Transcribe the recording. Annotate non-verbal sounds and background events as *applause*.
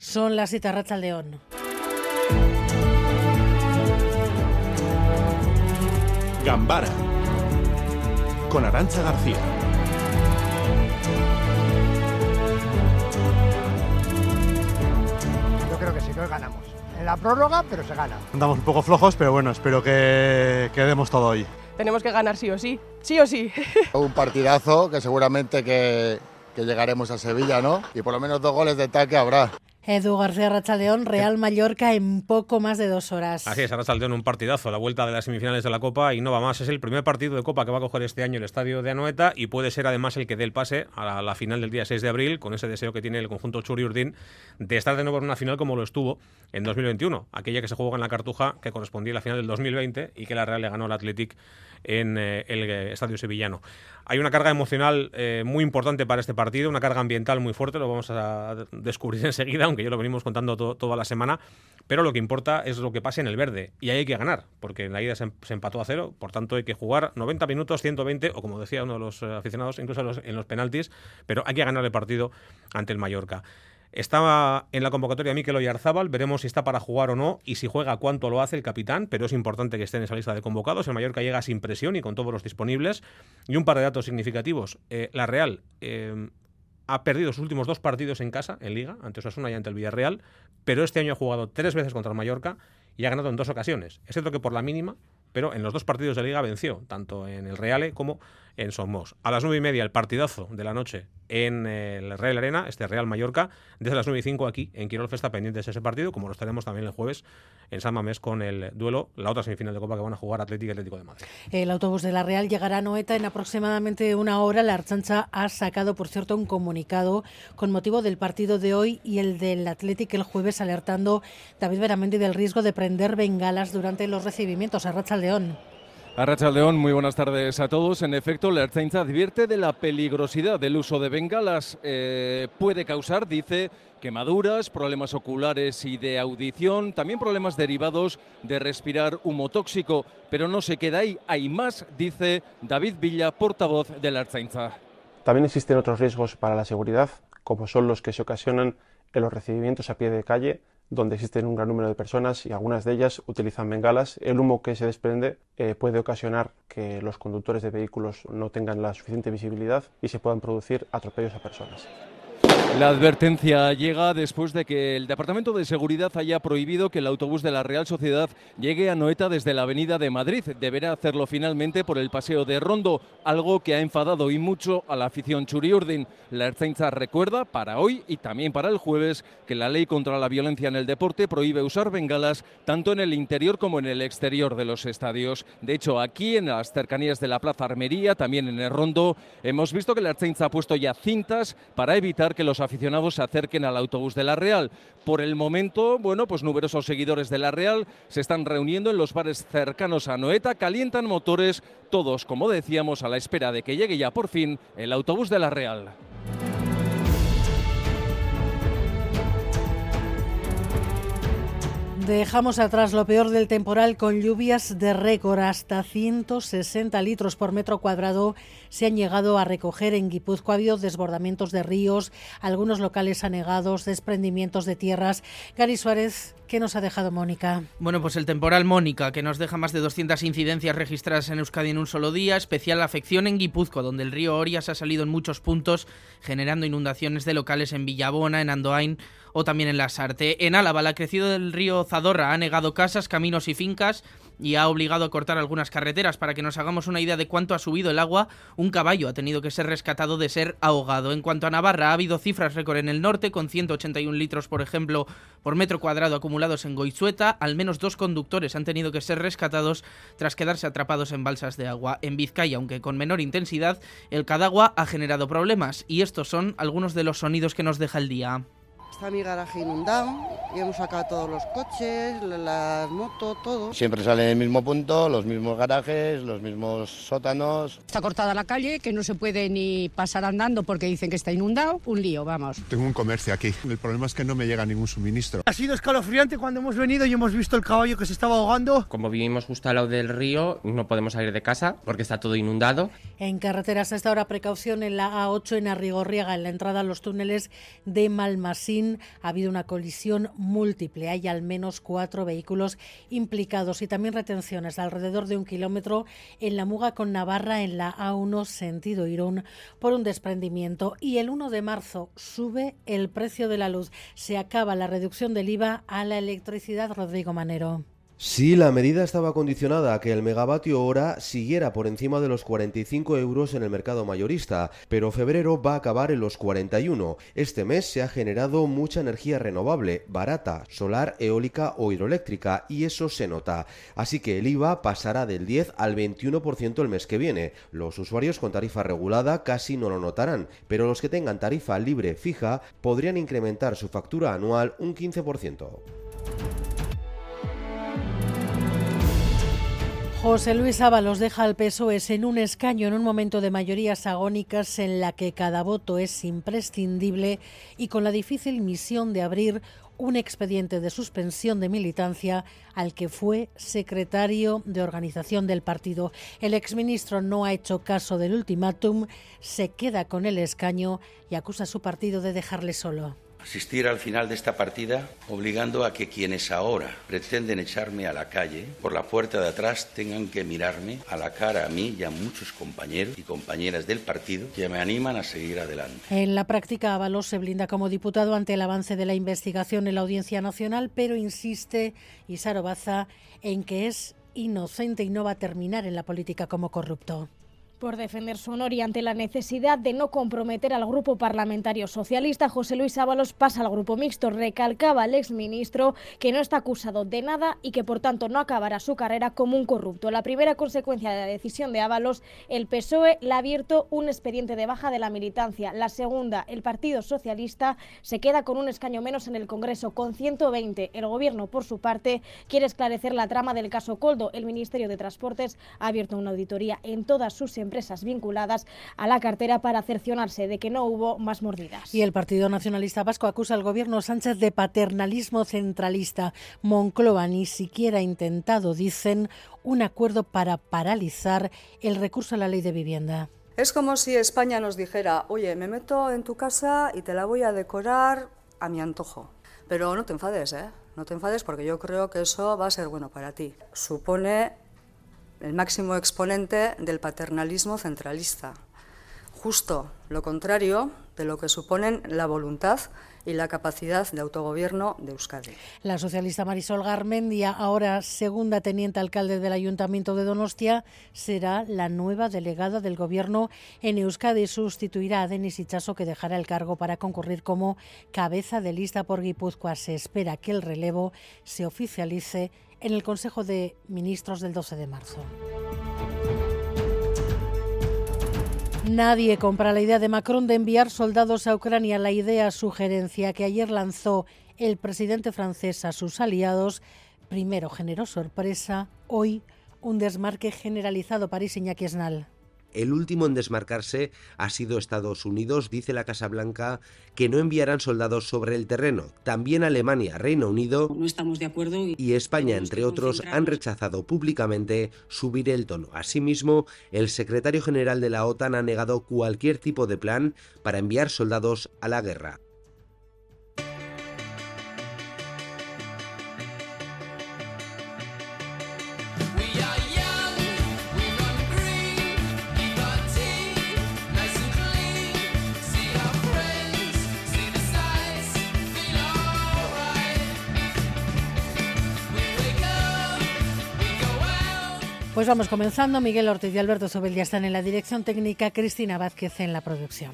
Son las citarrachas al león. Gambara con Arancha García. Yo creo que sí, que hoy ganamos. En la prórroga, pero se gana. Andamos un poco flojos, pero bueno, espero que, que demos todo hoy. Tenemos que ganar sí o sí, sí o sí. *laughs* Un partidazo que seguramente que, que llegaremos a Sevilla, ¿no? Y por lo menos dos goles de ataque habrá. Edu García Rachaldeón, Real Mallorca en poco más de dos horas. Así es, Rachaldeón, un partidazo, la vuelta de las semifinales de la Copa y no va más. Es el primer partido de Copa que va a coger este año el estadio de Anoeta y puede ser además el que dé el pase a la, la final del día 6 de abril, con ese deseo que tiene el conjunto Churi Urdín de estar de nuevo en una final como lo estuvo en 2021, aquella que se jugó en la Cartuja, que correspondía a la final del 2020 y que la Real le ganó al Athletic en eh, el eh, estadio sevillano. Hay una carga emocional eh, muy importante para este partido, una carga ambiental muy fuerte, lo vamos a descubrir *laughs* enseguida, aunque ya lo venimos contando to toda la semana, pero lo que importa es lo que pase en el verde, y ahí hay que ganar, porque en la ida se, se empató a cero, por tanto hay que jugar 90 minutos, 120, o como decía uno de los aficionados, incluso en los penaltis, pero hay que ganar el partido ante el Mallorca. Estaba en la convocatoria Mikel Oyarzábal, veremos si está para jugar o no y si juega cuánto lo hace el capitán, pero es importante que esté en esa lista de convocados. El Mallorca llega sin presión y con todos los disponibles. Y un par de datos significativos. Eh, la Real eh, ha perdido sus últimos dos partidos en casa, en Liga, ante Osasuna y ante el Villarreal, pero este año ha jugado tres veces contra el Mallorca y ha ganado en dos ocasiones. Es cierto que por la mínima, pero en los dos partidos de Liga venció, tanto en el Reale como en Somos. A las nueve y media, el partidazo de la noche en el Real Arena, este Real Mallorca, desde las 9 y 5 aquí en Quirol Festa pendientes ese partido, como lo estaremos también el jueves en San Mamés con el duelo, la otra semifinal de Copa que van a jugar Atlético y Atlético de Madrid. El autobús de la Real llegará a Noeta en aproximadamente una hora. La Archancha ha sacado, por cierto, un comunicado con motivo del partido de hoy y el del Atlético el jueves, alertando David Veramendi del riesgo de prender bengalas durante los recibimientos a Racha León. Arracha León, muy buenas tardes a todos. En efecto, la Ertzaintza advierte de la peligrosidad del uso de bengalas. Eh, puede causar, dice, quemaduras, problemas oculares y de audición, también problemas derivados de respirar humo tóxico. Pero no se queda ahí, hay más, dice David Villa, portavoz de la Ertzaintza. También existen otros riesgos para la seguridad, como son los que se ocasionan en los recibimientos a pie de calle, donde existen un gran número de personas y algunas de ellas utilizan bengalas. El humo que se desprende eh, puede ocasionar que los conductores de vehículos no tengan la suficiente visibilidad y se puedan producir atropellos a personas. La advertencia llega después de que el Departamento de Seguridad haya prohibido que el autobús de la Real Sociedad llegue a Noeta desde la Avenida de Madrid. Deberá hacerlo finalmente por el Paseo de Rondo, algo que ha enfadado y mucho a la afición Churiurdin. La Ertzaintza recuerda para hoy y también para el jueves que la ley contra la violencia en el deporte prohíbe usar bengalas tanto en el interior como en el exterior de los estadios. De hecho, aquí en las cercanías de la Plaza Armería, también en el Rondo, hemos visto que la Ertzaintza ha puesto ya cintas para evitar que los aficionados se acerquen al autobús de la Real. Por el momento, bueno, pues numerosos seguidores de la Real se están reuniendo en los bares cercanos a Noeta, calientan motores, todos, como decíamos, a la espera de que llegue ya por fin el autobús de la Real. Dejamos atrás lo peor del temporal con lluvias de récord. Hasta 160 litros por metro cuadrado se han llegado a recoger en Guipúzcoa. Ha habido desbordamientos de ríos, algunos locales anegados, desprendimientos de tierras. Gary Suárez, ¿qué nos ha dejado Mónica? Bueno, pues el temporal Mónica, que nos deja más de 200 incidencias registradas en Euskadi en un solo día. Especial afección en Guipúzcoa, donde el río Orias ha salido en muchos puntos, generando inundaciones de locales en Villabona, en Andoain o también en la Sarte. En Álava, la crecida del río Zadorra ha negado casas, caminos y fincas y ha obligado a cortar algunas carreteras. Para que nos hagamos una idea de cuánto ha subido el agua, un caballo ha tenido que ser rescatado de ser ahogado. En cuanto a Navarra, ha habido cifras récord en el norte, con 181 litros, por ejemplo, por metro cuadrado acumulados en Goizueta. Al menos dos conductores han tenido que ser rescatados tras quedarse atrapados en balsas de agua. En Vizcaya, aunque con menor intensidad, el Cadagua ha generado problemas. Y estos son algunos de los sonidos que nos deja el día. Está mi garaje inundado, y hemos sacado todos los coches, las motos, todo. Siempre sale en el mismo punto, los mismos garajes, los mismos sótanos. Está cortada la calle, que no se puede ni pasar andando porque dicen que está inundado. Un lío, vamos. Tengo un comercio aquí. El problema es que no me llega ningún suministro. Ha sido escalofriante cuando hemos venido y hemos visto el caballo que se estaba ahogando. Como vivimos justo al lado del río, no podemos salir de casa porque está todo inundado. En carreteras a esta hora precaución en la A8 en Arrigorriaga, en la entrada a los túneles de Malmasín. Ha habido una colisión múltiple. Hay al menos cuatro vehículos implicados y también retenciones alrededor de un kilómetro en la Muga con Navarra en la A1 sentido Irún por un desprendimiento. Y el 1 de marzo sube el precio de la luz. Se acaba la reducción del IVA a la electricidad, Rodrigo Manero. Sí, la medida estaba condicionada a que el megavatio hora siguiera por encima de los 45 euros en el mercado mayorista, pero febrero va a acabar en los 41. Este mes se ha generado mucha energía renovable, barata, solar, eólica o hidroeléctrica, y eso se nota. Así que el IVA pasará del 10 al 21% el mes que viene. Los usuarios con tarifa regulada casi no lo notarán, pero los que tengan tarifa libre fija podrían incrementar su factura anual un 15%. José Luis Ábalos deja al PSOE en un escaño en un momento de mayorías agónicas en la que cada voto es imprescindible y con la difícil misión de abrir un expediente de suspensión de militancia al que fue secretario de organización del partido. El exministro no ha hecho caso del ultimátum, se queda con el escaño y acusa a su partido de dejarle solo asistir al final de esta partida obligando a que quienes ahora pretenden echarme a la calle por la puerta de atrás tengan que mirarme a la cara a mí y a muchos compañeros y compañeras del partido que me animan a seguir adelante. En la práctica, Ábalos se blinda como diputado ante el avance de la investigación en la Audiencia Nacional, pero insiste Isaro Baza en que es inocente y no va a terminar en la política como corrupto por defender su honor y ante la necesidad de no comprometer al grupo parlamentario socialista, José Luis Ábalos pasa al grupo mixto. Recalcaba al exministro que no está acusado de nada y que por tanto no acabará su carrera como un corrupto. La primera consecuencia de la decisión de Ábalos, el PSOE le ha abierto un expediente de baja de la militancia. La segunda, el Partido Socialista se queda con un escaño menos en el Congreso, con 120. El Gobierno, por su parte, quiere esclarecer la trama del caso Coldo. El Ministerio de Transportes ha abierto una auditoría en todas sus empresas vinculadas a la cartera para cercionarse de que no hubo más mordidas. Y el Partido Nacionalista Vasco acusa al gobierno Sánchez de paternalismo centralista. Moncloa ni siquiera ha intentado, dicen, un acuerdo para paralizar el recurso a la ley de vivienda. Es como si España nos dijera, oye, me meto en tu casa y te la voy a decorar a mi antojo. Pero no te enfades, ¿eh? No te enfades porque yo creo que eso va a ser bueno para ti. Supone el máximo exponente del paternalismo centralista. Justo lo contrario de lo que suponen la voluntad y la capacidad de autogobierno de Euskadi. La socialista Marisol Garmendia, ahora segunda teniente alcalde del Ayuntamiento de Donostia, será la nueva delegada del Gobierno en Euskadi. Sustituirá a Denis Ichaso, que dejará el cargo para concurrir como cabeza de lista por Guipúzcoa. Se espera que el relevo se oficialice en el Consejo de Ministros del 12 de marzo. Nadie compra la idea de Macron de enviar soldados a Ucrania. La idea sugerencia que ayer lanzó el presidente francés a sus aliados, primero generó sorpresa, hoy un desmarque generalizado. París Iñaki Esnal. El último en desmarcarse ha sido Estados Unidos, dice la Casa Blanca, que no enviarán soldados sobre el terreno. También Alemania, Reino Unido no estamos de acuerdo y, España, entre otros, han rechazado públicamente subir el tono. Asimismo, el secretario general de la OTAN ha negado cualquier tipo de plan para enviar soldados a la guerra. Pues vamos comenzando. Miguel Ortiz y Alberto Sobel ya están en la dirección técnica, Cristina Vázquez en la producción.